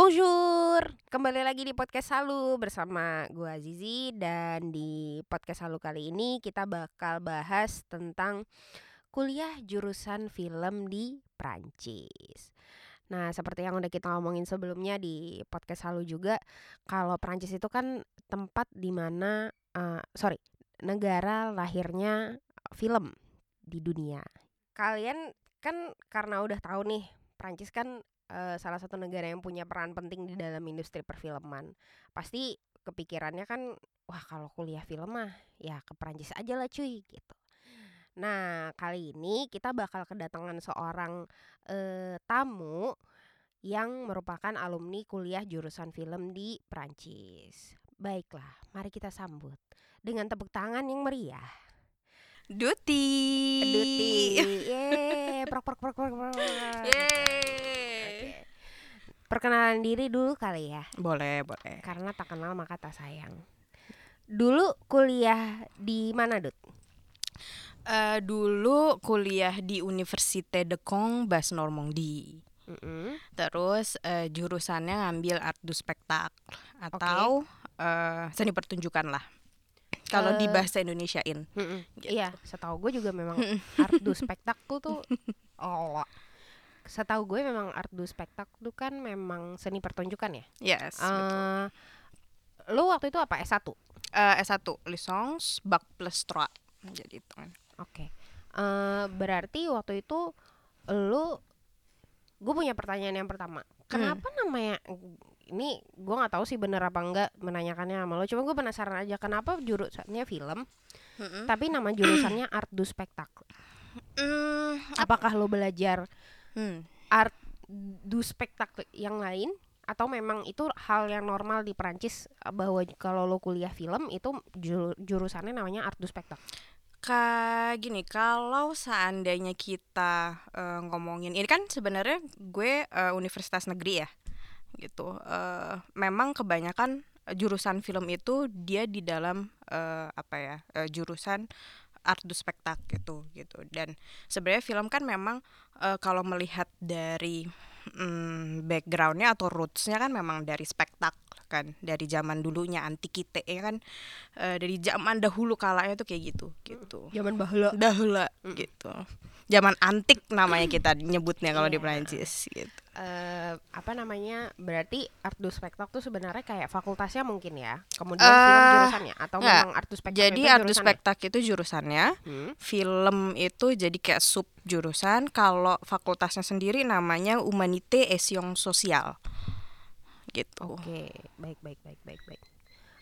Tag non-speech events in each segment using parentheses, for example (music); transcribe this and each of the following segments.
Bonjour, kembali lagi di podcast Halu bersama gua Zizi dan di podcast Halu kali ini kita bakal bahas tentang kuliah jurusan film di Prancis. Nah, seperti yang udah kita ngomongin sebelumnya di podcast Halu juga, kalau Prancis itu kan tempat di mana, uh, sorry, negara lahirnya film di dunia. Kalian kan karena udah tahu nih, Prancis kan uh, salah satu negara yang punya peran penting di dalam industri perfilman. Pasti kepikirannya kan, wah kalau kuliah film mah ya ke Prancis aja lah cuy gitu. Nah, kali ini kita bakal kedatangan seorang uh, tamu yang merupakan alumni kuliah jurusan film di Prancis. Baiklah, mari kita sambut dengan tepuk tangan yang meriah. Duti. Duti. Yeay, prok prok prok prok. prok. Yeay. Perkenalan diri dulu kali ya, Boleh, boleh. karena tak kenal maka tak sayang. Dulu kuliah di mana, Dut? Eh, dulu kuliah di Université de Caen, Bas Normandie. Mm-mm. Terus eh, jurusannya ngambil art du spectacle atau eh, seni pertunjukan lah. Kalau di bahasa Indonesiain. Mm-mm. Gitu. Iya, setahu gue juga memang (laughs) art du spectacle tuh (laughs) oh. Setahu gue memang art du spectacle tuh kan memang seni pertunjukan ya. Yes. betul. Eh lu waktu itu apa S1? Eh, S1 licence bac plus 3. Jadi itu. kan. Oke. Eh berarti waktu itu lu gue punya pertanyaan yang pertama. Kenapa namanya ini gue nggak tahu sih bener apa enggak menanyakannya sama lo. Cuma gue penasaran aja kenapa jurusannya film Mm-mm. tapi nama jurusannya art du spectacle. Hmm, Apakah lo belajar hmm. art du spectacle yang lain atau memang itu hal yang normal di Prancis eh, bahwa kalau lo kuliah film itu ju- jurusannya namanya art du spectacle. Kayak gini, kalau seandainya kita eh, ngomongin ini kan sebenarnya gue eh, universitas negeri ya, gitu. Eh, memang kebanyakan jurusan film itu dia di dalam eh, apa ya eh, jurusan art du spectacle gitu, gitu. Dan sebenarnya film kan memang eh, kalau melihat dari mm, backgroundnya atau rootsnya kan memang dari spektak kan dari zaman dulunya antikite ya kan Eh, dari zaman dahulu kalanya tuh kayak gitu gitu Zaman bahula. dahulu gitu zaman antik namanya kita nyebutnya kalau di Iya. Prancis gitu. Eh apa namanya berarti art du spectacle tuh sebenarnya kayak fakultasnya mungkin ya? Kemudian Eh, film jurusannya? Atau nggak. memang art du spectacle jadi itu art du spectacle itu jurusannya. Hmm, film itu jadi kayak sub jurusan. Kalau fakultasnya sendiri namanya Humanité et Sciences Sociales. Gitu. Oke baik baik baik baik baik.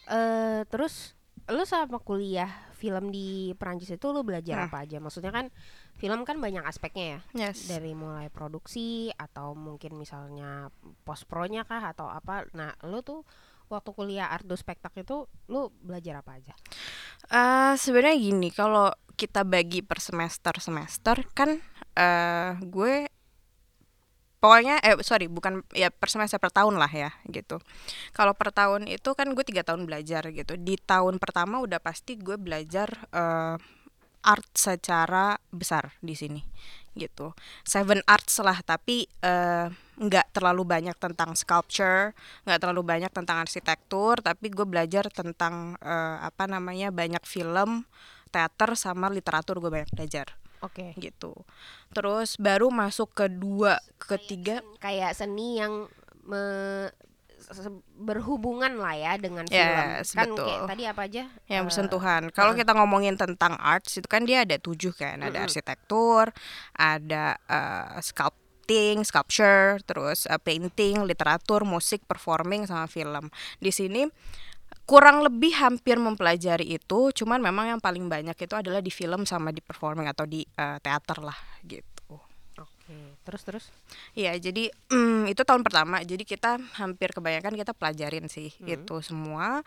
Eh terus lu sama kuliah film di Perancis itu lu belajar Nah. apa aja? Maksudnya kan film kan banyak aspeknya ya yes dari mulai produksi atau mungkin misalnya post pro-nya kah atau apa. Nah, lu tuh waktu kuliah art spectacle itu lu belajar apa aja? Eh, sebenarnya gini, kalau kita bagi per semester semester kan eh gue pokoknya eh sorry bukan ya per semester per tahun lah ya gitu. Kalau per tahun itu kan gue tiga tahun belajar gitu. Di tahun pertama udah pasti gue belajar eh, art secara besar di sini gitu. Seven arts lah tapi eh, nggak terlalu banyak tentang sculpture, nggak terlalu banyak tentang arsitektur, tapi gue belajar tentang eh, apa namanya banyak film, teater sama literatur gue banyak belajar Oke. gitu. Terus baru masuk ke dua, ketiga, Kayak seni yang me- berhubungan lah ya dengan film. Yes, kan betul. kayak tadi apa aja? yang bersentuhan. Kalau heeh. kita ngomongin tentang arts itu kan dia ada tujuh kan, ada Mm-mm. arsitektur, ada eh, sculpting, sculpture, terus eh, painting, literatur, musik, performing sama film. Di sini kurang lebih hampir mempelajari itu, cuman memang yang paling banyak itu adalah di film sama di performing atau di eh, teater lah gitu. Oke. Terus terus. Iya, jadi mm, (clears throat) itu tahun pertama. Jadi kita hampir kebanyakan kita pelajarin sih Hmm. itu semua.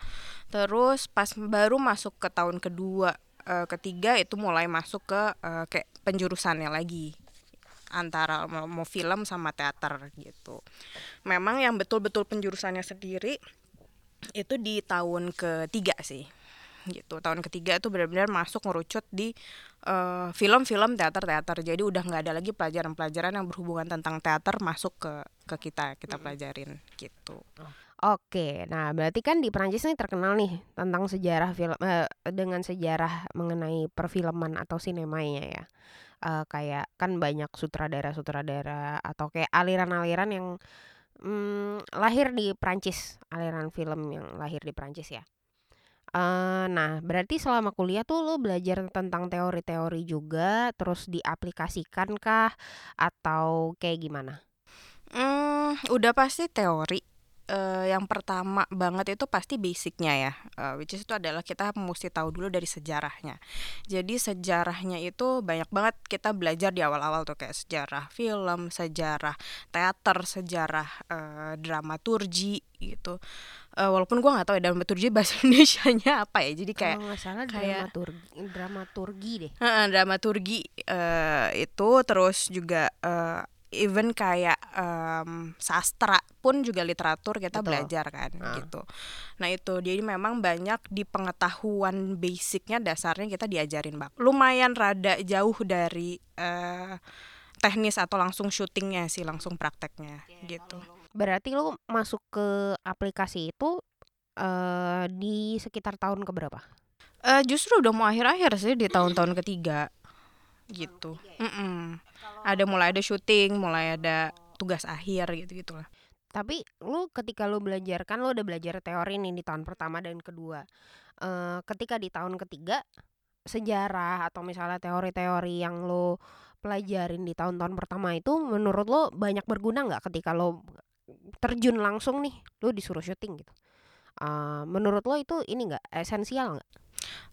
Terus pas baru masuk ke tahun kedua, eh, ketiga itu mulai masuk ke eh, kayak penjurusannya lagi antara mau, mau film sama teater gitu. Memang yang betul-betul penjurusannya sendiri itu di tahun ketiga sih gitu tahun ketiga tuh benar-benar masuk ngerucut di eh, film-film teater-teater jadi udah nggak ada lagi pelajaran-pelajaran yang berhubungan tentang teater masuk ke ke kita kita pelajarin gitu Oke, nah berarti kan di Perancis nih terkenal nih tentang sejarah film eh, dengan sejarah mengenai perfilman atau sinemanya ya. Eh, kayak kan banyak sutradara-sutradara atau kayak aliran-aliran yang mm, lahir di Perancis, aliran film yang lahir di Perancis ya. Eh, nah, berarti selama kuliah tuh lo belajar tentang teori-teori juga, terus diaplikasikan kah atau kayak gimana? Hmm, udah pasti teori. Eh, yang pertama banget itu pasti basicnya ya, eh, which is itu adalah kita mesti tahu dulu dari sejarahnya. Jadi sejarahnya itu banyak banget kita belajar di awal-awal tuh kayak sejarah film, sejarah teater, sejarah eh, dramaturgi gitu. Eh, walaupun gua nggak tahu ya dramaturgi bahasa (laughs) Indonesianya apa ya. Jadi kayak Kalau salah kayak- dramaturgi, dramaturgi deh. Heeh, dramaturgi eh, itu terus juga eh, even kayak em, sastra pun juga literatur kita Betul. belajar kan Ah. gitu. Nah itu jadi memang banyak di pengetahuan basicnya dasarnya kita diajarin bang. Lumayan rada jauh dari eh, teknis atau langsung syutingnya sih langsung prakteknya gitu. Berarti lo masuk ke aplikasi itu eh di sekitar tahun keberapa? Eh justru udah mau akhir-akhir sih di tahun-tahun ketiga gitu. Mm-mm. Ada mulai ada syuting, mulai ada tugas akhir gitu gitulah. Tapi lu ketika lu belajar kan lu udah belajar teori nih di tahun pertama dan kedua. Eh ketika di tahun ketiga sejarah atau misalnya teori-teori yang lo pelajarin di tahun-tahun pertama itu menurut lo banyak berguna nggak ketika lo terjun langsung nih lo disuruh syuting gitu. Eh menurut lo itu ini nggak esensial nggak?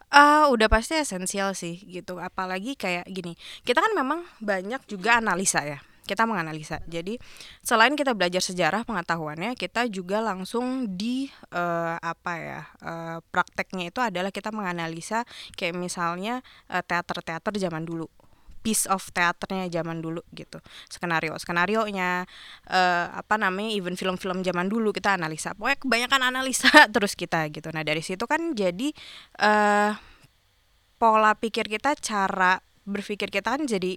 Ah, udah pasti esensial sih gitu. Apalagi kayak gini. Kita kan memang banyak juga analisa ya. Kita menganalisa. Jadi selain kita belajar sejarah pengetahuannya, kita juga langsung di eh, apa ya? eh, prakteknya itu adalah kita menganalisa kayak misalnya eh, teater-teater zaman dulu piece of teaternya zaman dulu gitu. Skenario skenario nya eh, apa namanya even film-film zaman dulu kita analisa. Pokoknya kebanyakan analisa (laughs) terus kita gitu. Nah dari situ kan jadi eh pola pikir kita cara berpikir kita kan jadi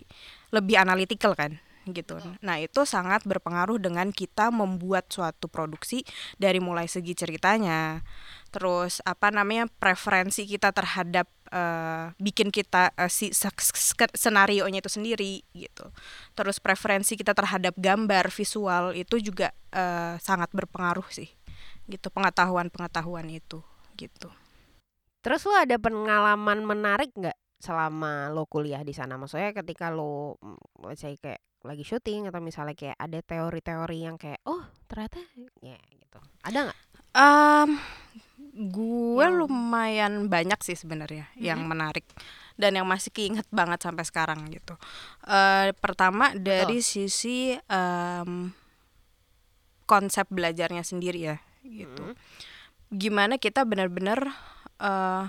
lebih analytical kan gitu. Nah, itu sangat berpengaruh dengan kita membuat suatu produksi dari mulai segi ceritanya, terus apa namanya preferensi kita terhadap eh, bikin kita eh, si skenario nya itu sendiri gitu. Terus preferensi kita terhadap gambar visual itu juga eh, sangat berpengaruh sih. Gitu pengetahuan-pengetahuan itu gitu. Terus lo ada pengalaman menarik nggak selama lo kuliah di sana? Maksudnya ketika lo mm, let's say kayak lagi syuting atau misalnya kayak ada teori-teori yang kayak oh ternyata ya gitu. Ada nggak? Um, gue Yang- lumayan banyak sih sebenarnya yang menarik dan yang masih keinget banget sampai sekarang gitu. Eh pertama dari sisi em, konsep belajarnya sendiri ya gitu. Mm. Gimana kita benar-benar eh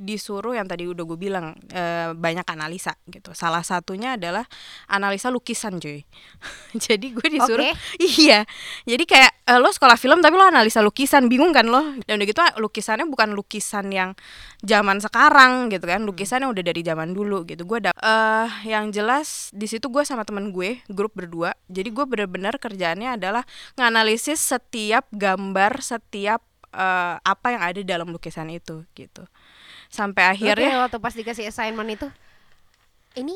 disuruh yang tadi udah gue bilang eh, banyak analisa gitu. Salah satunya adalah analisa lukisan cuy. (laughs) Jadi gue disuruh Oke. (laughs) Iya, jadi kayak eh, lo sekolah film tapi lo analisa lukisan, bingung kan lo? Dan udah gitu lukisannya bukan lukisan yang zaman sekarang gitu kan, lukisan yang udah dari zaman dulu gitu. Gue ada eh yang jelas di situ gue sama temen gue grup berdua, jadi gue bener-bener kerjaannya adalah nganalisis setiap gambar, setiap eh, apa yang ada dalam lukisan itu gitu. Sampai akhirnya kayak waktu pas dikasih assignment itu ini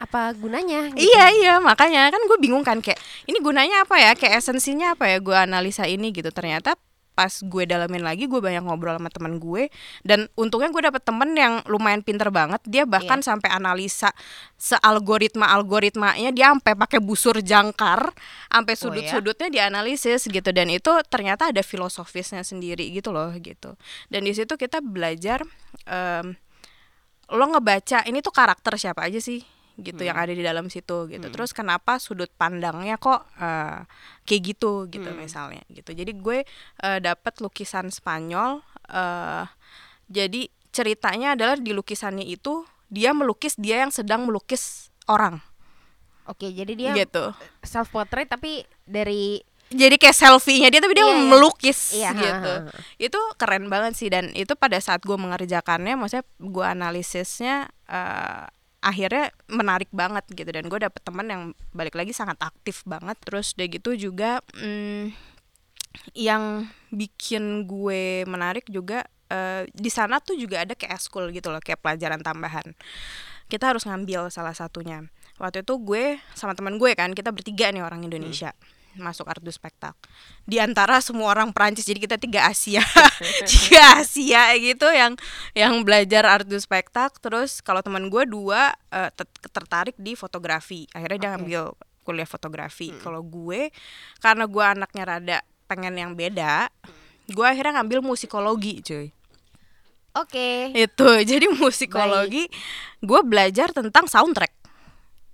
apa gunanya? gitu. Iya iya makanya kan gue bingung kan kayak ini gunanya apa ya kayak esensinya apa ya gue analisa ini gitu ternyata pas gue dalamin lagi gue banyak ngobrol sama teman gue. Dan untungnya gue dapet temen yang lumayan pinter banget. Dia bahkan sampai analisa sealgoritma algoritmanya dia sampai pakai busur jangkar sampai Oh, ya? sudut-sudutnya dianalisis gitu. Dan itu ternyata ada filosofisnya sendiri gitu loh gitu. Dan di situ kita belajar em, lo ngebaca ini tuh karakter siapa aja sih gitu yang ada di dalam situ gitu. Terus kenapa sudut pandangnya kok eh, kayak gitu gitu misalnya gitu. Jadi gue eh, dapat lukisan Spanyol eh jadi ceritanya adalah di lukisannya itu dia melukis dia yang sedang melukis orang. Oke, jadi dia gitu. self portrait tapi dari jadi kayak selfie-nya dia tapi dia Iya, iya. melukis Iya, gitu. Ha, ha, ha. itu keren banget sih dan itu pada saat gue mengerjakannya maksudnya gue analisisnya eh, akhirnya menarik banget gitu. Dan gue dapet teman yang balik lagi sangat aktif banget. Terus udah gitu juga mm, yang bikin gue menarik juga eh, di sana tuh juga ada kayak school gitu loh kayak pelajaran tambahan. Kita harus ngambil salah satunya. Waktu itu gue sama teman gue kan kita bertiga nih orang Indonesia masuk art du spektak. Di antara semua orang Perancis jadi kita tiga Asia. (laughs) Tiga Asia gitu yang yang belajar art du spektak. Terus kalau teman gue dua ter- tertarik di fotografi. Akhirnya dia Oke. ngambil kuliah fotografi. Kalau gue karena gue anaknya rada pengen yang beda gue akhirnya ngambil musikologi cuy. Oke. itu (laughs) jadi musikologi gue belajar tentang soundtrack.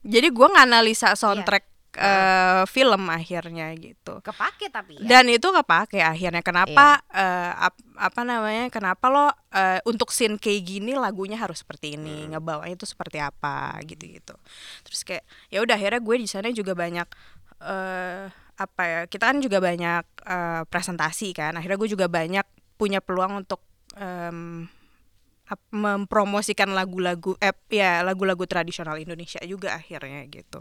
Jadi gue nganalisa soundtrack eh, film akhirnya gitu. Kepake tapi ya. dan itu kepake akhirnya. Kenapa eh, ap- apa namanya kenapa lo eh, untuk scene kayak gini lagunya harus seperti ini ngebawanya itu seperti apa gitu gitu terus kayak ya udah akhirnya gue di sana juga banyak eh apa ya kita kan juga banyak eh, presentasi kan. Akhirnya gue juga banyak punya peluang untuk ap- mempromosikan lagu-lagu eh ya lagu-lagu tradisional Indonesia juga akhirnya gitu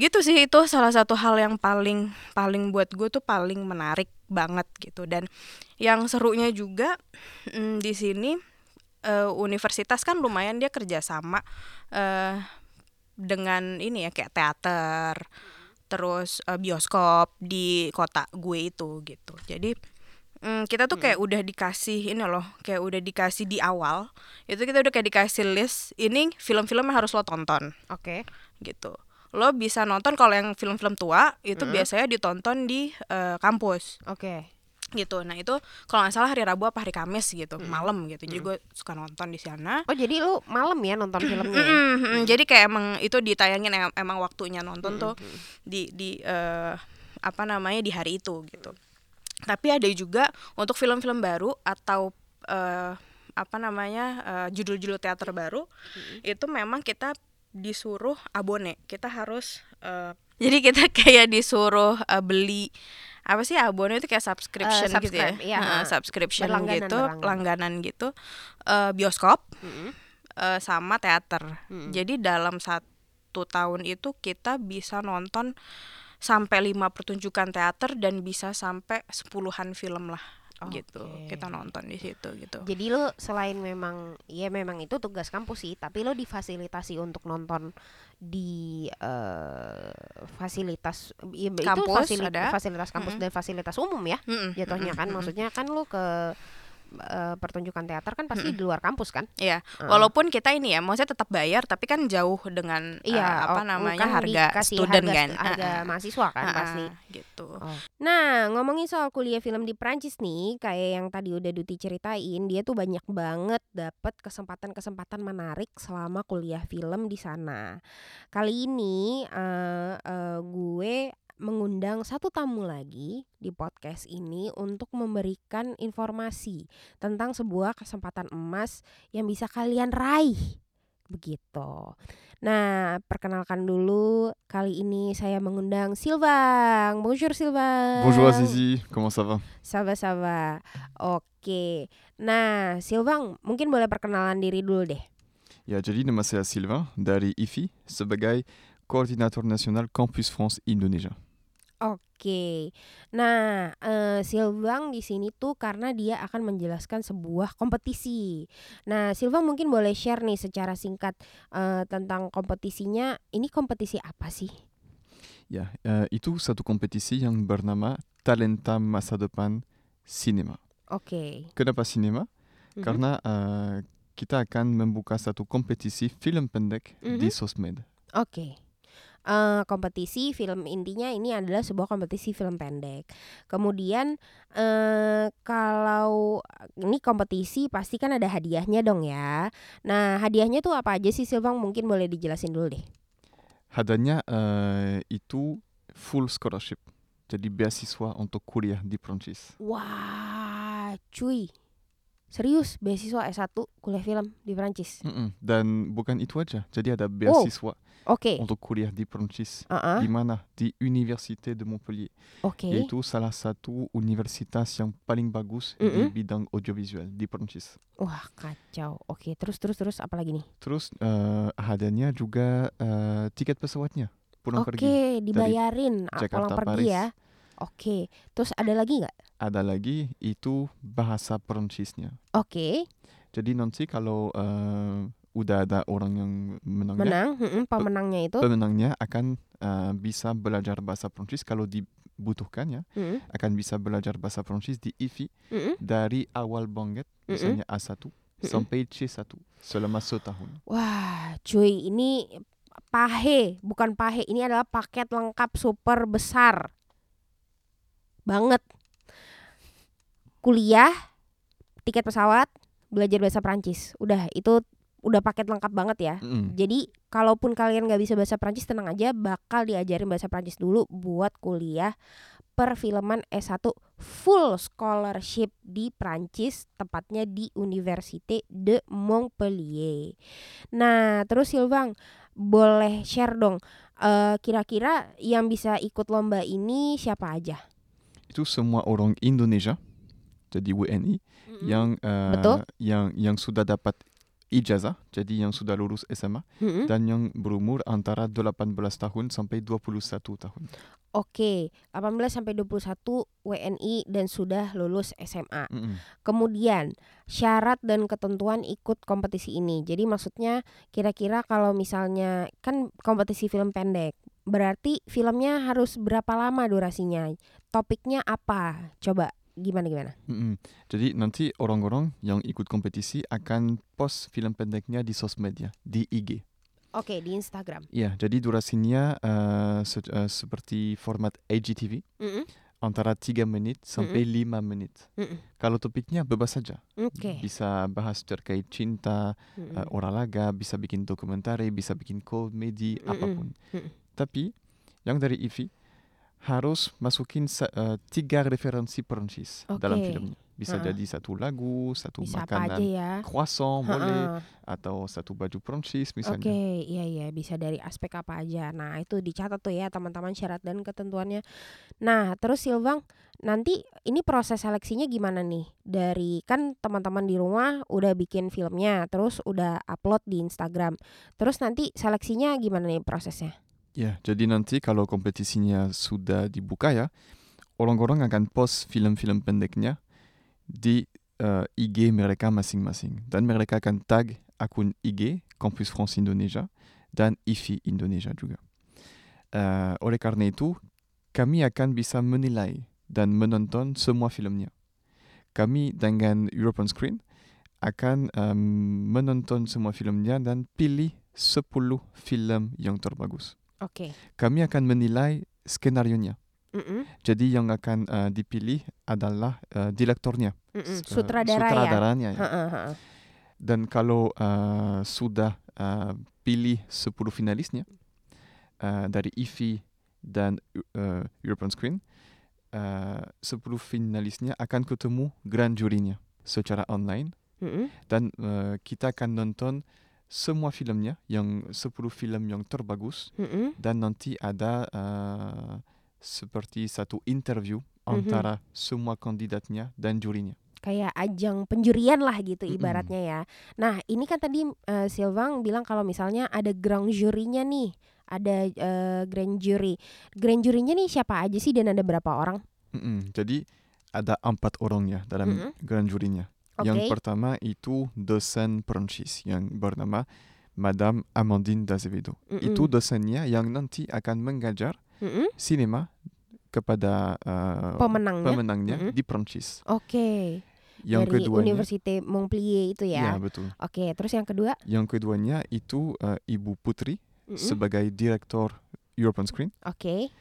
gitu sih itu salah satu hal yang paling paling buat gue tuh paling menarik banget gitu. Dan yang serunya juga mm, di sini eh, universitas kan lumayan dia kerjasama eh dengan ini ya kayak teater terus eh, bioskop di kota gue itu gitu. Jadi mm, kita tuh kayak udah dikasih ini loh kayak udah dikasih di awal itu kita udah kayak dikasih list ini film-film yang harus lo tonton. Oke. gitu lo bisa nonton kalau yang film-film tua itu biasanya ditonton di eh, kampus. Oke. gitu. Nah itu kalau nggak salah hari Rabu apa hari Kamis gitu malam gitu. Jadi gue suka nonton di sana. Oh jadi lu malam ya nonton (clears throat) filmnya? ya? Mm, mm, jadi kayak emang itu ditayangin em- emang waktunya nonton tuh di di eh, apa namanya di hari itu gitu. Tapi ada juga untuk film-film baru atau eh, apa namanya judul-judul teater baru itu memang kita disuruh abone kita harus eh, jadi kita (laughs) kayak disuruh eh, beli apa sih abone itu kayak subscription Eh, gitu ya iya, ha. subscription Berlangganan, gitu berlangganan. langganan gitu eh, bioskop Mm-mm. eh, sama teater. Mm-mm. Jadi dalam satu tahun itu kita bisa nonton sampai lima pertunjukan teater dan bisa sampai sepuluhan film lah gitu. Oke. Kita nonton di situ gitu. Jadi lu selain memang ya memang itu tugas kampus sih, tapi lu difasilitasi untuk nonton di eh, fasilitas ya, itu Kampus fasili- ada. fasilitas kampus Mm-mm. dan fasilitas umum ya Mm-mm, jatuhnya mm-mm, kan. mm-mm. Maksudnya kan lu ke eh, pertunjukan teater kan pasti di luar kampus kan? Iya, Heeh. walaupun kita ini ya, maksudnya tetap bayar, tapi kan jauh dengan Iya, apa oh, namanya kan harga student harga, kan, harga Heeh. mahasiswa kan Heeh, pasti. gitu. Nah, ngomongin soal kuliah film di Prancis nih, kayak yang tadi udah Duti ceritain, dia tuh banyak banget dapat kesempatan-kesempatan menarik selama kuliah film di sana. Kali ini eh, eh, gue mengundang satu tamu lagi di podcast ini untuk memberikan informasi tentang sebuah kesempatan emas yang bisa kalian raih. Begitu. Nah, perkenalkan dulu kali ini saya mengundang Silvang. Bonjour Silvang. Bonjour Azizi, comment ça va Saba-saba. Oke. Nah, Silvang mungkin boleh perkenalan diri dulu deh. Ya, jadi nama saya Sylvain dari IFI sebagai Koordinator Nasional Campus France Indonesia. Oke. Nah, eh, Silvang di sini tuh karena dia akan menjelaskan sebuah kompetisi. Nah, Silvang mungkin boleh share nih secara singkat eh, tentang kompetisinya. Ini kompetisi apa sih? Ya, eh, itu satu kompetisi yang bernama Talenta Masa Depan Cinema. Oke. Kenapa cinema? Mhm. Karena eh, kita akan membuka satu kompetisi film pendek di Mhm. sosmed. Oke. Eh, kompetisi film intinya ini adalah sebuah kompetisi film pendek. Kemudian eh kalau ini kompetisi pasti kan ada hadiahnya dong ya. Nah hadiahnya tuh apa aja sih Silvang? Mungkin boleh dijelasin dulu deh. Hadiahnya eh, itu full scholarship. Jadi beasiswa untuk kuliah di Prancis. Wah, cuy, Serius, beasiswa S1 kuliah film di Prancis. Mm-mm. Dan bukan itu aja. Jadi ada Oh. beasiswa Oke. untuk kuliah di Prancis. Heeh. Di mana? Di Université de Montpellier. Oke. Yaitu salah satu universitas yang paling bagus di Mm-mm. bidang audiovisual di Prancis. Wah, kacau. Oke, terus terus terus apa lagi nih? Terus eh, adanya juga eh, tiket pesawatnya pulang Oke, pergi. dibayarin pulang pergi Paris. ya. Oke. Terus ada lagi nggak? Ada lagi itu bahasa Prancisnya. Oke, Jadi nanti kalau eh, udah ada orang yang menangnya, menang, mm-mm, pemenangnya itu. pemenangnya akan eh, bisa belajar bahasa Prancis kalau dibutuhkan ya, Mm-mm, akan bisa belajar bahasa Prancis di IFI mm-mm. dari awal banget, misalnya A1 sampai C1 selama setahun. Wah, cuy, ini pahe, bukan pahe. Ini adalah paket lengkap super besar. Banget. Kuliah, tiket pesawat, belajar bahasa Prancis. Udah, itu udah paket lengkap banget ya. Mm-mm. Jadi, kalaupun kalian nggak bisa bahasa Prancis, tenang aja, bakal diajarin bahasa Prancis dulu buat kuliah perfilman S1 full scholarship di Prancis, tepatnya di Université de Montpellier. Nah, terus Silvang, boleh share dong, eh, kira-kira yang bisa ikut lomba ini siapa aja? Itu semua orang Indonesia, jadi WNI, yang eh, Betul. yang yang sudah dapat ijazah, jadi yang sudah lulus SMA Mm-mm. dan yang berumur antara 18 tahun sampai 21 tahun. Oke, 18 sampai 21 WNI dan sudah lulus SMA. Mm-mm. Kemudian syarat dan ketentuan ikut kompetisi ini. Jadi maksudnya kira-kira kalau misalnya kan kompetisi film pendek, berarti filmnya harus berapa lama durasinya? Topiknya apa? Coba gimana gimana? Mm-mm. Jadi nanti orang-orang yang ikut kompetisi akan post film pendeknya di sosmed ya, di IG. Oke, di Instagram. Ya, jadi durasinya eh, se- eh, seperti format IGTV Mm-mm, antara 3 menit sampai 5 menit. mm-mm. Kalau topiknya bebas saja. Oke. Bisa bahas terkait cinta, Mm-mm. eh, olahraga, bisa bikin dokumenter, bisa bikin komedi, Mm-mm. apa pun. Mm-mm. Tapi yang dari IFI harus masukin eh, tiga referensi Perancis dalam Oke. filmnya. Bisa Ha-ha. jadi satu lagu, satu Bisa makanan ya? croissant boleh, atau satu baju Perancis Oke, misalnya. iya iya bisa dari aspek apa aja. Nah, itu dicatat tuh ya teman-teman syarat dan ketentuannya. Nah, terus Silvang, nanti ini proses seleksinya gimana nih? Dari kan teman-teman di rumah udah bikin filmnya, terus udah upload di Instagram. Terus nanti seleksinya gimana nih prosesnya? Ya, jadi nanti kalau kompetisinya sudah dibuka ya, orang-orang akan post film-film pendeknya di eh, IG mereka masing-masing. Dan mereka akan tag akun IG Campus France Indonesia dan IFI Indonesia juga. Eh, oleh karena itu, kami akan bisa menilai dan menonton semua filmnya. Kami dengan European Screen akan em, menonton semua filmnya dan pilih 10 film yang terbagus Oke. kami akan menilai skenario-nya. Mm-mm, Jadi yang akan eh, dipilih adalah eh, direktornya, mm-mm. Sutradara ya. sutradaranya ya. Ha-ha, ha-ha. Dan kalau eh, sudah eh, pilih 10 finalisnya eh, dari IFI dan eh, European Screen, eh, 10 finalisnya akan ketemu grand jurinya secara online Mm-mm. dan eh, kita akan nonton semua filmnya yang 10 film yang terbagus Mm-mm. dan nanti ada eh, seperti satu interview Mhm. antara semua kandidatnya dan jurinya. kayak ajang penjurian lah gitu ibaratnya ya. Nah ini kan tadi eh, Silvang bilang kalau misalnya ada grand jurinya nih, ada eh, grand jury. Grand jurinya nih siapa aja sih dan ada berapa orang? Mm-mm. Jadi ada empat orang ya dalam Mhm. grand jurinya. Oke. Yang pertama itu dosen Perancis yang bernama Madame Amandine d'Azevedo. Mm-mm. Itu dosennya yang nanti akan mengajar Mm-mm. sinema kepada eh, Pemenangnya. pemenangnya Mm-mm. di Perancis. Oke. Yang Dari keduanya, Université Montpellier itu ya ya. betul. Oke. Terus yang kedua? Yang keduanya itu eh, Ibu Putri Mm-mm. sebagai direktur European Screen. Oke.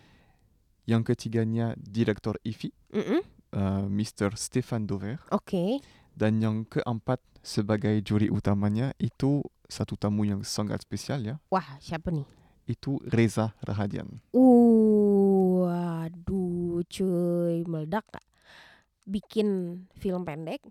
Yang ketiganya direktur IFI, Mm-mm. eh, Mr. Stéphane Dover. Oke. Dan yang keempat sebagai juri utamanya itu satu tamu yang sangat spesial ya. Wah siapa nih? Itu Reza Rahadian. Uh, waduh cuy meledak Kak. Bikin film pendek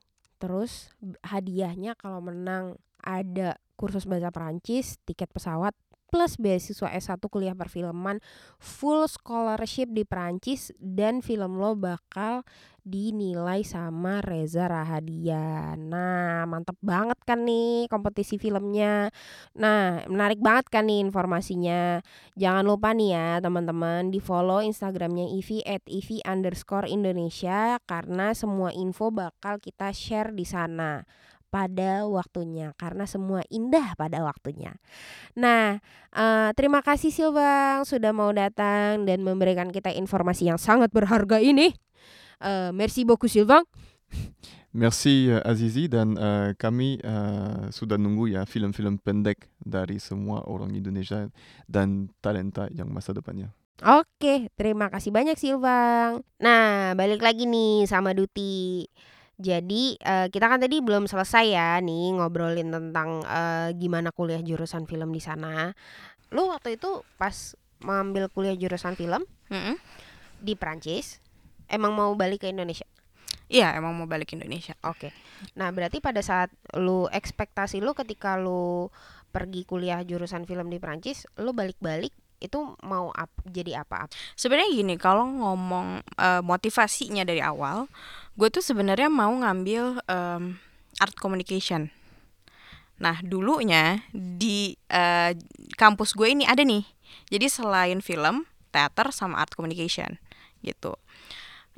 Terus hadiahnya kalau menang ada kursus bahasa Perancis, tiket pesawat plus beasiswa S1 kuliah perfilman full scholarship di Perancis dan film lo bakal dinilai sama Reza Rahadian. Nah, mantep banget kan nih kompetisi filmnya. Nah, menarik banget kan nih informasinya. Jangan lupa nih ya teman-teman di follow Instagramnya Ivi at Ivi underscore Indonesia karena semua info bakal kita share di sana pada waktunya karena semua indah pada waktunya. Nah, eh, terima kasih Silbang sudah mau datang dan memberikan kita informasi yang sangat berharga ini. Eh, merci beaucoup Silbang. Merci eh, Azizi dan eh, kami eh, sudah nunggu ya film-film pendek dari semua orang Indonesia dan talenta yang masa depannya. Oke, terima kasih banyak Silbang. Nah, balik lagi nih sama Duti. Jadi eh, kita kan tadi belum selesai ya nih ngobrolin tentang eh, gimana kuliah jurusan film di sana. Lu waktu itu pas mengambil kuliah jurusan film Mm-mm. di Prancis, emang mau balik ke Indonesia? Iya, emang mau balik Indonesia. Oke. Nah, berarti pada saat lu ekspektasi lu ketika lu pergi kuliah jurusan film di Prancis, lu balik-balik itu mau ap, jadi apa? Ap- Sebenarnya gini, kalau ngomong eh, motivasinya dari awal, gue tuh sebenarnya mau ngambil em, art communication. Nah, dulunya di eh, kampus gue ini ada nih. Jadi selain film, teater sama art communication gitu.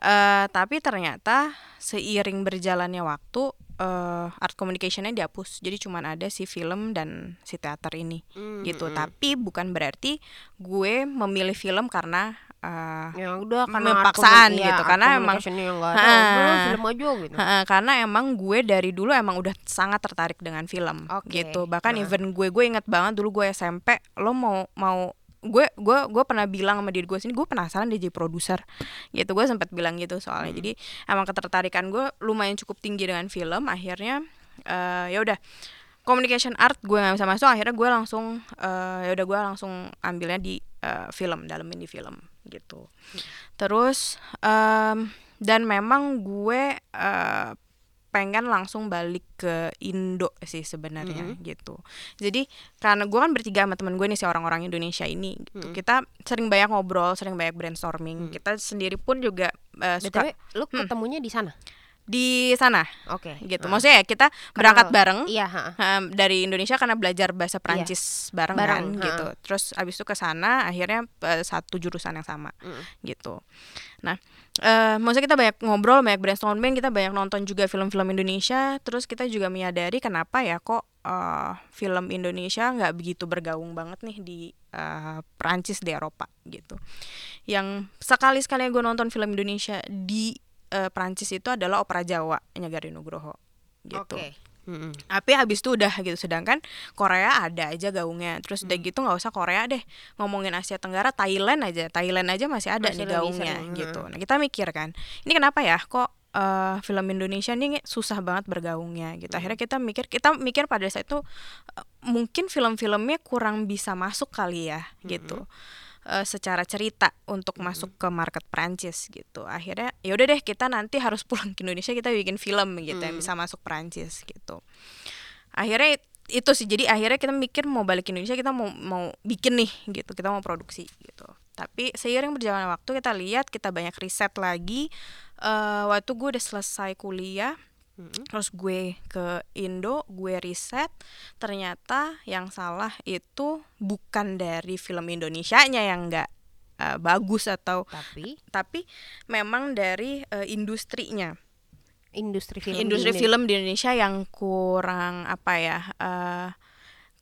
Eh, tapi ternyata seiring berjalannya waktu eh, art communicationnya dihapus. Jadi cuman ada si film dan si teater ini gitu. Mm-mm. Tapi bukan berarti gue memilih film karena eh, ya udah karena gitu, ya, karena aku emang- ada, udah film aja gitu Heeh, karena emang gue dari dulu emang udah sangat tertarik dengan film Oke, gitu. Bahkan heeh. even gue gue inget banget dulu gue SMP, lo mau mau gue gue gue pernah bilang sama diri gue sini gue penasaran dia jadi produser. Gitu gue sempat bilang gitu soalnya. Jadi emang ketertarikan gue lumayan cukup tinggi dengan film. Akhirnya eh, ya udah communication art gue nggak bisa masuk. Akhirnya gue langsung eh, ya udah gue langsung ambilnya di eh, film dalemin di film gitu. Terus em, dan memang gue eh, pengen langsung balik ke Indo sih sebenarnya gitu. Jadi karena gue kan bertiga sama temen gue nih si orang-orang Indonesia ini gitu. Kita sering banyak ngobrol sering banyak brainstorming. Kita sendiri pun juga eh, suka btw lu ketemunya di sana? Di sana. Oke. Gitu. Maksudnya ya kita berangkat bareng. Iya ha. Em, dari Indonesia karena belajar bahasa Prancis bareng, Bareng, kan ha. gitu. Terus abis itu ke sana akhirnya eh, satu jurusan yang sama Mm. gitu. Nah, eh maksudnya kita banyak ngobrol, banyak brainstorming, kita banyak nonton juga film-film Indonesia. Terus kita juga menyadari kenapa ya kok eh, film Indonesia nggak begitu bergaung banget nih di eh, Prancis di Eropa gitu. Yang sekali sekali gue nonton film Indonesia di eh, Prancis itu adalah opera Jawa Nyagari Nugroho gitu. oke Mm-mm. Tapi habis itu udah gitu sedangkan Korea ada aja gaungnya. Terus Hmm. udah gitu nggak usah Korea deh. Ngomongin Asia Tenggara Thailand aja. Thailand aja masih ada Masih nih gaungnya sering, gitu. Nah, kita mikir kan, ini kenapa ya kok eh, film Indonesia ini susah banget bergaungnya gitu. Akhirnya kita mikir kita mikir pada saat itu eh, mungkin film-filmnya kurang bisa masuk kali ya gitu. Eh, secara cerita untuk masuk ke market Prancis gitu. Akhirnya ya udah deh kita nanti harus pulang ke Indonesia kita bikin film gitu yang bisa masuk Prancis gitu. Akhirnya it- itu sih jadi akhirnya kita mikir mau balik ke Indonesia kita mau mau bikin nih gitu kita mau produksi gitu tapi seiring berjalannya waktu kita lihat kita banyak riset lagi eh waktu gue udah selesai kuliah terus gue ke Indo gue riset ternyata yang salah itu bukan dari film Indonesianya yang nggak eh, bagus atau tapi? tapi memang dari eh, industrinya. Industri film di industri Indo- film di Indonesia yang kurang apa ya eh,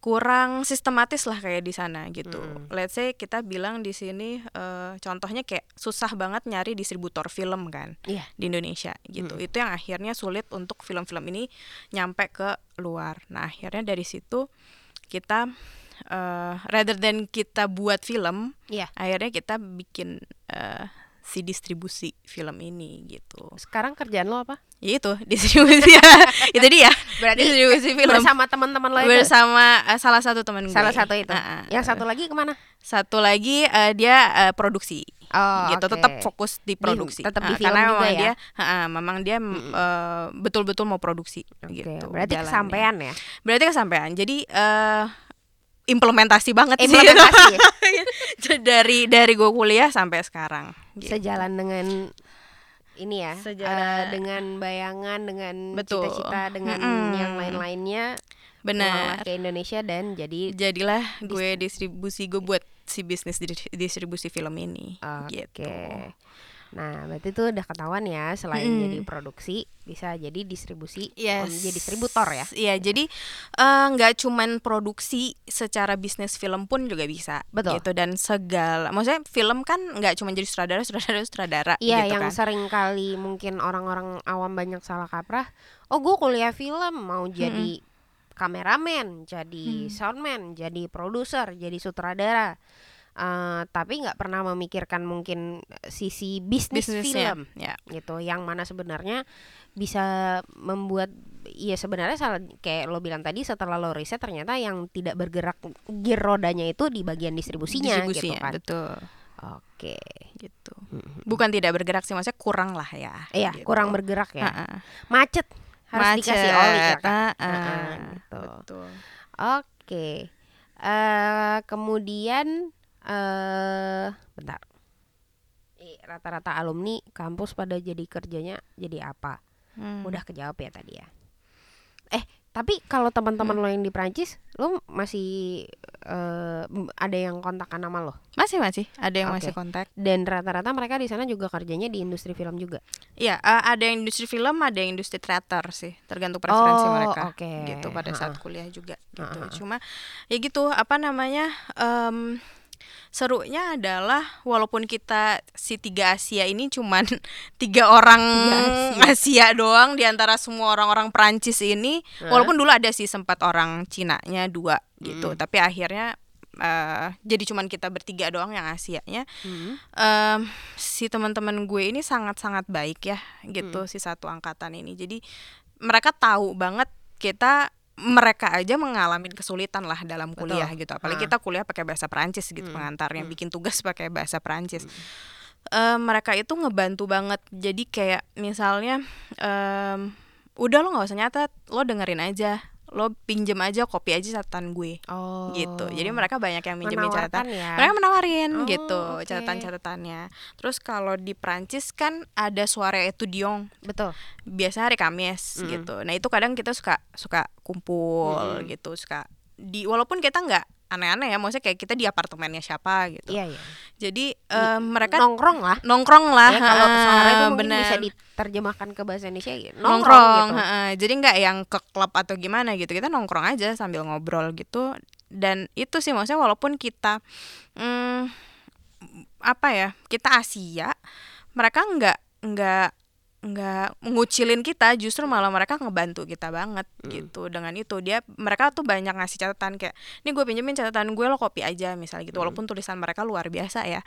kurang sistematis lah kayak di sana gitu. Mm. Let's say kita bilang di sini eh, contohnya kayak susah banget nyari distributor film kan Iya. di Indonesia gitu. Itu yang akhirnya sulit untuk film-film ini nyampe ke luar. Nah akhirnya dari situ kita eh, rather than kita buat film, Iya. akhirnya kita bikin eh, si distribusi film ini gitu Sekarang kerjaan lo apa? ya itu (laughs) distribusi (laughs) itu dia Berarti distribusi film bersama teman-teman lo itu. bersama eh, salah satu teman gue Salah satu itu. Ah, ah. Yang satu lagi ke mana? satu lagi eh, dia eh, produksi Oh, gitu oke. tetap fokus di produksi tetap di film karena juga memang ya? dia ah, memang dia betul-betul mau produksi Oke, gitu berarti jalannya. kesampaian ya. berarti kesampaian jadi eh implementasi banget Implementasi ya? (laughs) sih dari dari gue kuliah sampai sekarang gitu. Sejalan dengan ini ya, Sejalan- eh, dengan bayangan, dengan cita-cita, dengan Mm-mm. yang lain-lainnya, benar ke Indonesia dan jadi jadilah gue distribusi gue buat si bisnis di- distribusi film ini Oke. gitu Nah, berarti itu udah ketahuan ya, selain Mm-mm. jadi produksi, bisa jadi distribusi, Yes. jadi distributor ya. Iya, jadi eh, nggak cuman produksi secara bisnis film pun juga bisa. Betul. Gitu dan segala, maksudnya film kan nggak cuma jadi sutradara, sutradara, sutradara. Iya, gitu yang kan. sering kali mungkin orang-orang awam banyak salah kaprah. Oh, gue kuliah film mau jadi kameramen, jadi Hmm. soundman, jadi produser, jadi sutradara. Eh, tapi nggak pernah memikirkan mungkin sisi bisnis film Ya. gitu, yang mana sebenarnya bisa membuat Iya sebenarnya salah kayak lo bilang tadi setelah lo riset ternyata yang tidak bergerak gear rodanya itu di bagian distribusinya, gitu Distribusinya, kan. betul. Oke. Gitu. Bukan tidak bergerak sih, maksudnya kurang lah ya. Iya, gitu. kurang bergerak ya. Ha-ha. Macet harus dikasih oli ya kan. Gitu. Betul. Oke. Eh kemudian eh bentar. Ih, Rata-rata alumni kampus pada jadi kerjanya jadi apa? Hmm. Udah kejawab ya tadi ya. Eh, tapi kalau teman-teman lo yang di Prancis, lo masih eh m- ada yang kontakkan nama lo Masih masih ada yang Oke. masih kontak. dan rata-rata mereka di sana juga kerjanya di industri film juga. Iya, eh, ada yang industri film, ada yang industri teater sih, tergantung preferensi Oh, mereka. oke. Gitu pada saat Ha-ha. kuliah juga gitu. Ha-ha. Cuma ya gitu, apa namanya? em, serunya adalah walaupun kita si tiga Asia ini cuman (laughs) tiga orang Tiga Asia. doang di antara semua orang-orang Prancis ini, Hah? walaupun dulu ada sih sempat orang Cinanya dua gitu, tapi akhirnya eh, jadi cuman kita bertiga doang yang Asianya Hmm. em, si teman-teman gue ini sangat-sangat baik ya gitu si satu angkatan ini jadi mereka tahu banget kita mereka aja mengalami kesulitan lah dalam kuliah gitu apalagi Ah. kita kuliah pakai bahasa Perancis gitu Hmm. pengantarnya Hmm. bikin tugas pakai bahasa Perancis Eh, mereka itu ngebantu banget jadi kayak misalnya em, udah lo nggak usah nyatet lo dengerin aja lo pinjem aja kopi aja catatan gue Oh. gitu jadi mereka banyak yang minjemin catatan ya. mereka menawarin Oh, gitu oke. catatan-catatannya terus kalau di Prancis kan ada suara etudiant Betul. biasa hari Kamis Mm. gitu nah itu kadang kita suka suka kumpul Mm-mm. gitu suka di walaupun kita nggak aneh-aneh ya maksudnya kayak kita di apartemennya siapa gitu Iya, iya. jadi eh, mereka nongkrong lah. nongkrong lah Ya, kalau suara itu bener. bisa diterjemahkan ke bahasa Indonesia ya, nongkrong, nongkrong, gitu. heeh. jadi nggak yang ke klub atau gimana gitu kita nongkrong aja sambil ngobrol gitu dan itu sih maksudnya walaupun kita hmm, apa ya kita Asia mereka nggak nggak nggak ngucilin kita justru malah mereka ngebantu kita banget gitu dengan itu dia mereka tuh banyak ngasih catatan kayak ini gue pinjemin catatan gue lo copy aja misalnya gitu walaupun tulisan mereka luar biasa ya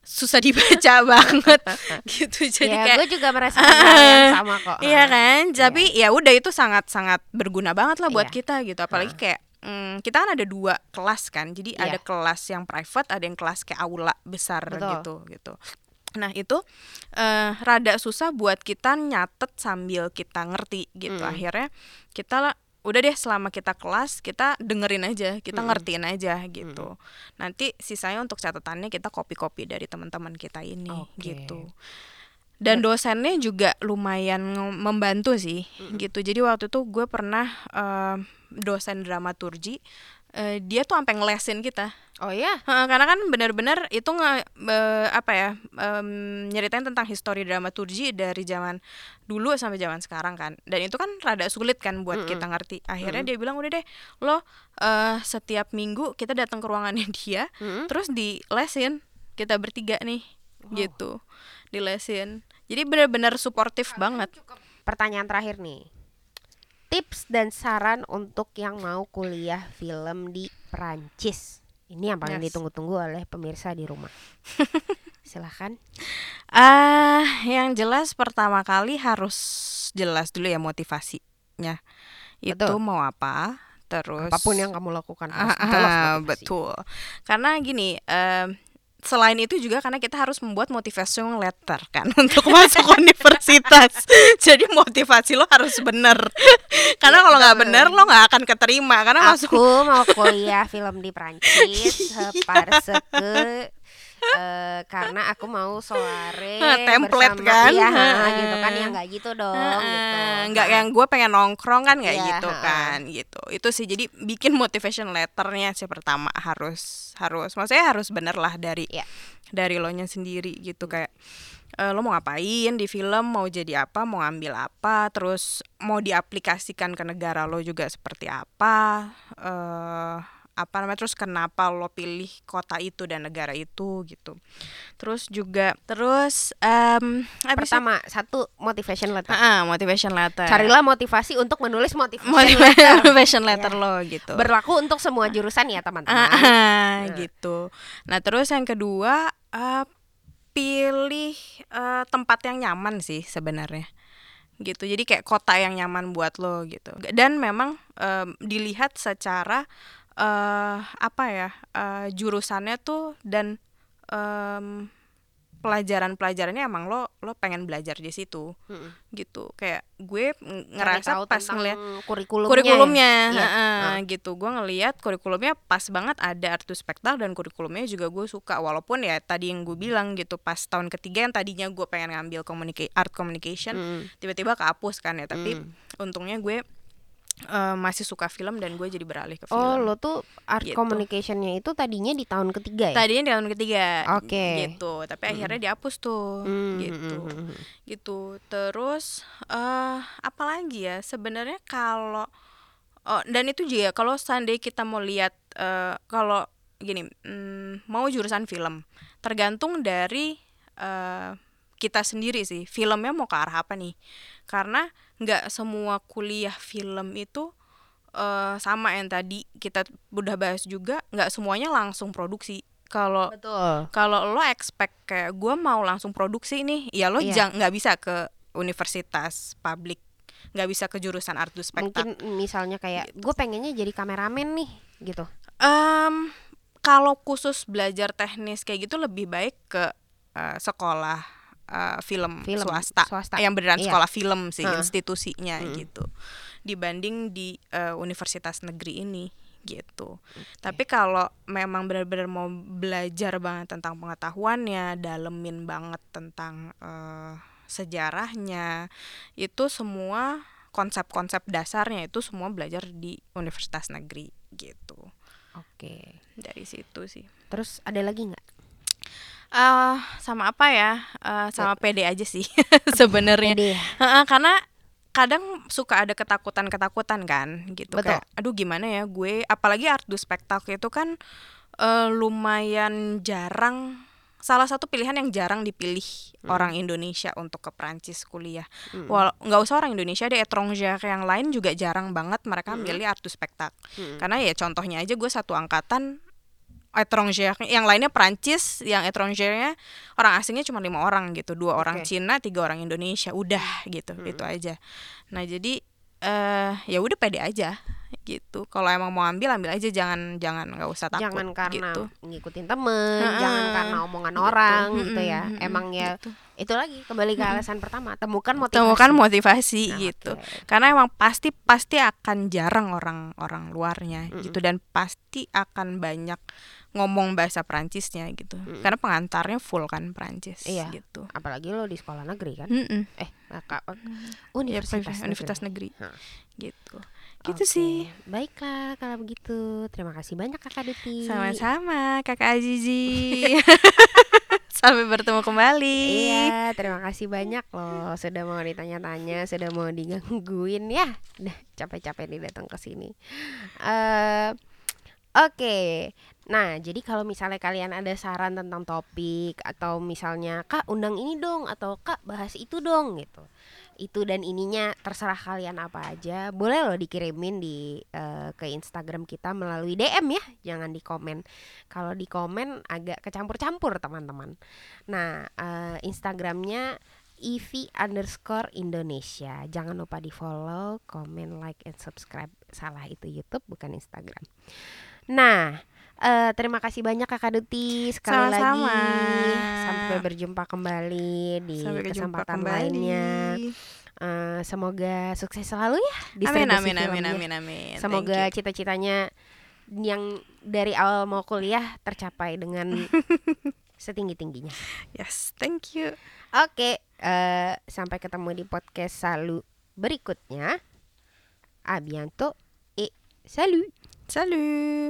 susah dibaca (laughs) banget (laughs) gitu jadi ya, kayak gue juga merasakan hal yang (laughs) sama kok. Iya kan, tapi ya udah itu sangat-sangat berguna banget lah buat Iya. kita gitu. Apalagi kayak mm, kita kan ada dua kelas kan, jadi Iya. ada kelas yang private, ada yang kelas kayak aula besar Betul. gitu gitu. Nah itu eh rada susah buat kita nyatet sambil kita ngerti gitu. Mm. Akhirnya kita lah udah deh selama kita kelas kita dengerin aja, kita Mm. ngertiin aja gitu. Nanti sisanya untuk catatannya kita copy-copy dari teman-teman kita ini Oke. gitu dan dosennya juga lumayan membantu sih gitu jadi waktu itu gue pernah eh, dosen dramaturgi eh, dia tuh sampai ngelesin kita. Oh ya. Heeh, karena kan benar-benar itu nge eh, apa ya em, nyeritain tentang histori dramaturgi dari zaman dulu sampai zaman sekarang kan. Dan itu kan rada sulit kan buat kita ngerti. Akhirnya dia bilang udah deh lo eh, setiap minggu kita datang ke ruangannya (laughs) dia Mm. terus dilesin. Kita bertiga nih gitu. Dilesin. Jadi benar-benar suportif banget. Pertanyaan terakhir nih. Tips dan saran untuk yang mau kuliah film di Prancis. Ini yang paling Yes. ditunggu-tunggu oleh pemirsa di rumah. (laughs) Silahkan. Ah, yang jelas pertama kali harus jelas dulu ya motivasinya. Itu Betul. mau apa? Terus Apa pun yang kamu lakukan harus ah, motivasi. betul. Karena gini, em, selain itu juga karena kita harus membuat motivation letter kan (laughs) untuk masuk universitas. (laughs) Jadi motivasi lo harus bener. (laughs) karena Iya, kalau nggak bener lo nggak akan keterima karena masuk Aku mau kuliah film di Prancis eh, karena aku mau soare (laughs) Hah, template bersama- kan? iya, gitu kan. Ya nggak gitu dong gitu. Nggak yang gue pengen nongkrong kan nggak Iya, gitu kan gitu. Itu sih jadi bikin motivation letternya sih pertama harus harus maksudnya harus bener lah dari Iya. dari lo nya sendiri gitu. Kayak eh, lo mau ngapain di film mau jadi apa mau ngambil apa terus mau diaplikasikan ke negara lo juga seperti apa eh apa namanya terus kenapa lo pilih kota itu dan negara itu gitu terus juga terus em habis itu- pertama satu motivation letter. Ah, motivation letter. Carilah motivasi untuk menulis motivation Motiva- letter. motivation letter (laughs) Ya. lo gitu. Berlaku untuk semua jurusan ya teman-teman. Ah, ah, Nah. gitu. Nah, terus yang kedua eh, pilih eh, tempat yang nyaman sih sebenarnya. Gitu. Jadi kayak kota yang nyaman buat lo gitu. Dan memang em, dilihat secara eh apa ya? eh, jurusannya tuh dan em, pelajaran-pelajarannya emang lo lo pengen belajar di situ Mm-mm. gitu kayak gue ngerasa pas ngeliat kurikulumnya. kurikulumnya Iya. heeh, gitu gue ngeliat kurikulumnya pas banget ada artu spektal dan kurikulumnya juga gue suka walaupun ya tadi yang gue bilang gitu pas tahun ketiga yang tadinya gue pengen ngambil communica- art communication Mm. tiba-tiba kehapus kan ya tapi Mm. untungnya gue eh, masih suka film dan gue jadi beralih ke film Oh, lo tuh art Gitu. communicationnya itu tadinya di tahun ketiga ya? tadinya di tahun ketiga Oke. gitu tapi akhirnya dihapus tuh Mm, gitu mm, mm, mm. gitu terus eh apa lagi ya sebenarnya kalau oh, dan itu juga kalau seandainya kita mau lihat eh, kalau gini mm, mau jurusan film tergantung dari eh, kita sendiri sih filmnya mau ke arah apa nih karena nggak semua kuliah film itu eh, sama yang tadi kita udah bahas juga nggak semuanya langsung produksi. Kalau kalau lo expect kayak gue mau langsung produksi nih ya lo Iya. jang nggak bisa ke universitas publik nggak bisa ke jurusan art spektak. Mungkin misalnya kayak gue pengennya jadi kameramen nih gitu. Em, kalau khusus belajar teknis kayak gitu lebih baik ke eh, sekolah eh, film, Film, swasta, swasta. yang beneran Iya. sekolah film sih Heeh. institusinya Mm. gitu dibanding di eh, universitas negeri ini gitu. Tapi kalau memang benar-benar mau belajar banget tentang pengetahuannya, dalemin banget tentang eh, sejarahnya, itu semua konsep-konsep dasarnya itu semua belajar di universitas negeri gitu. Oke. Dari situ sih. Terus ada lagi nggak? Eh sama apa ya? Eh, sama PD aja sih (laughs) sebenarnya. Heeh, karena kadang suka ada ketakutan-ketakutan kan gitu Betul. kayak aduh gimana ya gue apalagi art du spektak itu kan eh, lumayan jarang salah satu pilihan yang jarang dipilih orang Indonesia untuk ke Prancis kuliah. Mm. Wal nggak usah orang Indonesia deh, étranger yang lain juga jarang banget mereka milih art spektak. Mm. Karena ya contohnya aja gue satu angkatan étranger yang lainnya Prancis, yang étrangernya orang asingnya cuma lima orang gitu, dua orang Oke. Cina, tiga orang Indonesia, udah gitu, itu aja. Nah jadi eh ya udah pede aja gitu. Kalau emang mau ambil ambil aja, jangan jangan nggak usah takut. jangan karena gitu. ngikutin temen, Heeh. jangan karena omongan Gitu. orang Mm-mm, gitu ya. Emang ya gitu. itu lagi kembali ke alasan pertama, temukan motivasi. temukan motivasi Nah, gitu. oke. Karena emang pasti pasti akan jarang orang-orang luarnya Mm-mm. gitu dan pasti akan banyak ngomong bahasa Prancisnya gitu. Mm-mm. Karena pengantarnya full kan Prancis Iya. gitu. Apalagi lo di sekolah negeri kan? Mm-mm. Eh, nggak- Ya, universitas, privat- universitas negeri. Hah. Gitu. Gitu Oke, sih. Baiklah kalau begitu. Terima kasih banyak Kakak Diti. Sama-sama Kakak Azizi. (laughs) (laughs) Sampai bertemu kembali. Iya, terima kasih banyak loh sudah mau ditanya-tanya, sudah mau digangguin ya. Udah capek-capek nih datang ke sini. Eh Oke. Nah, jadi kalau misalnya kalian ada saran tentang topik atau misalnya Kak undang ini dong atau Kak bahas itu dong gitu. itu dan ininya terserah kalian apa aja boleh loh dikirimin di eh, ke Instagram kita melalui DM ya jangan di komen. Kalau di komen agak kecampur-campur teman-teman. Nah eh, Instagramnya Ivi underscore Indonesia. Jangan lupa di follow komen like and subscribe. Salah itu YouTube bukan Instagram nah eh, terima kasih banyak kakak Duti sekali Sama-sama. lagi sampai berjumpa kembali di Sampai kesempatan kembali. lainnya Eh, semoga sukses selalu ya Amin amin amin filmnya. amin amin. Semoga cita-citanya yang dari awal mau kuliah tercapai dengan (laughs) setinggi-tingginya. Yes, thank you. Oke, eh, sampai ketemu di podcast Salu berikutnya. A bientôt et salut. Salut.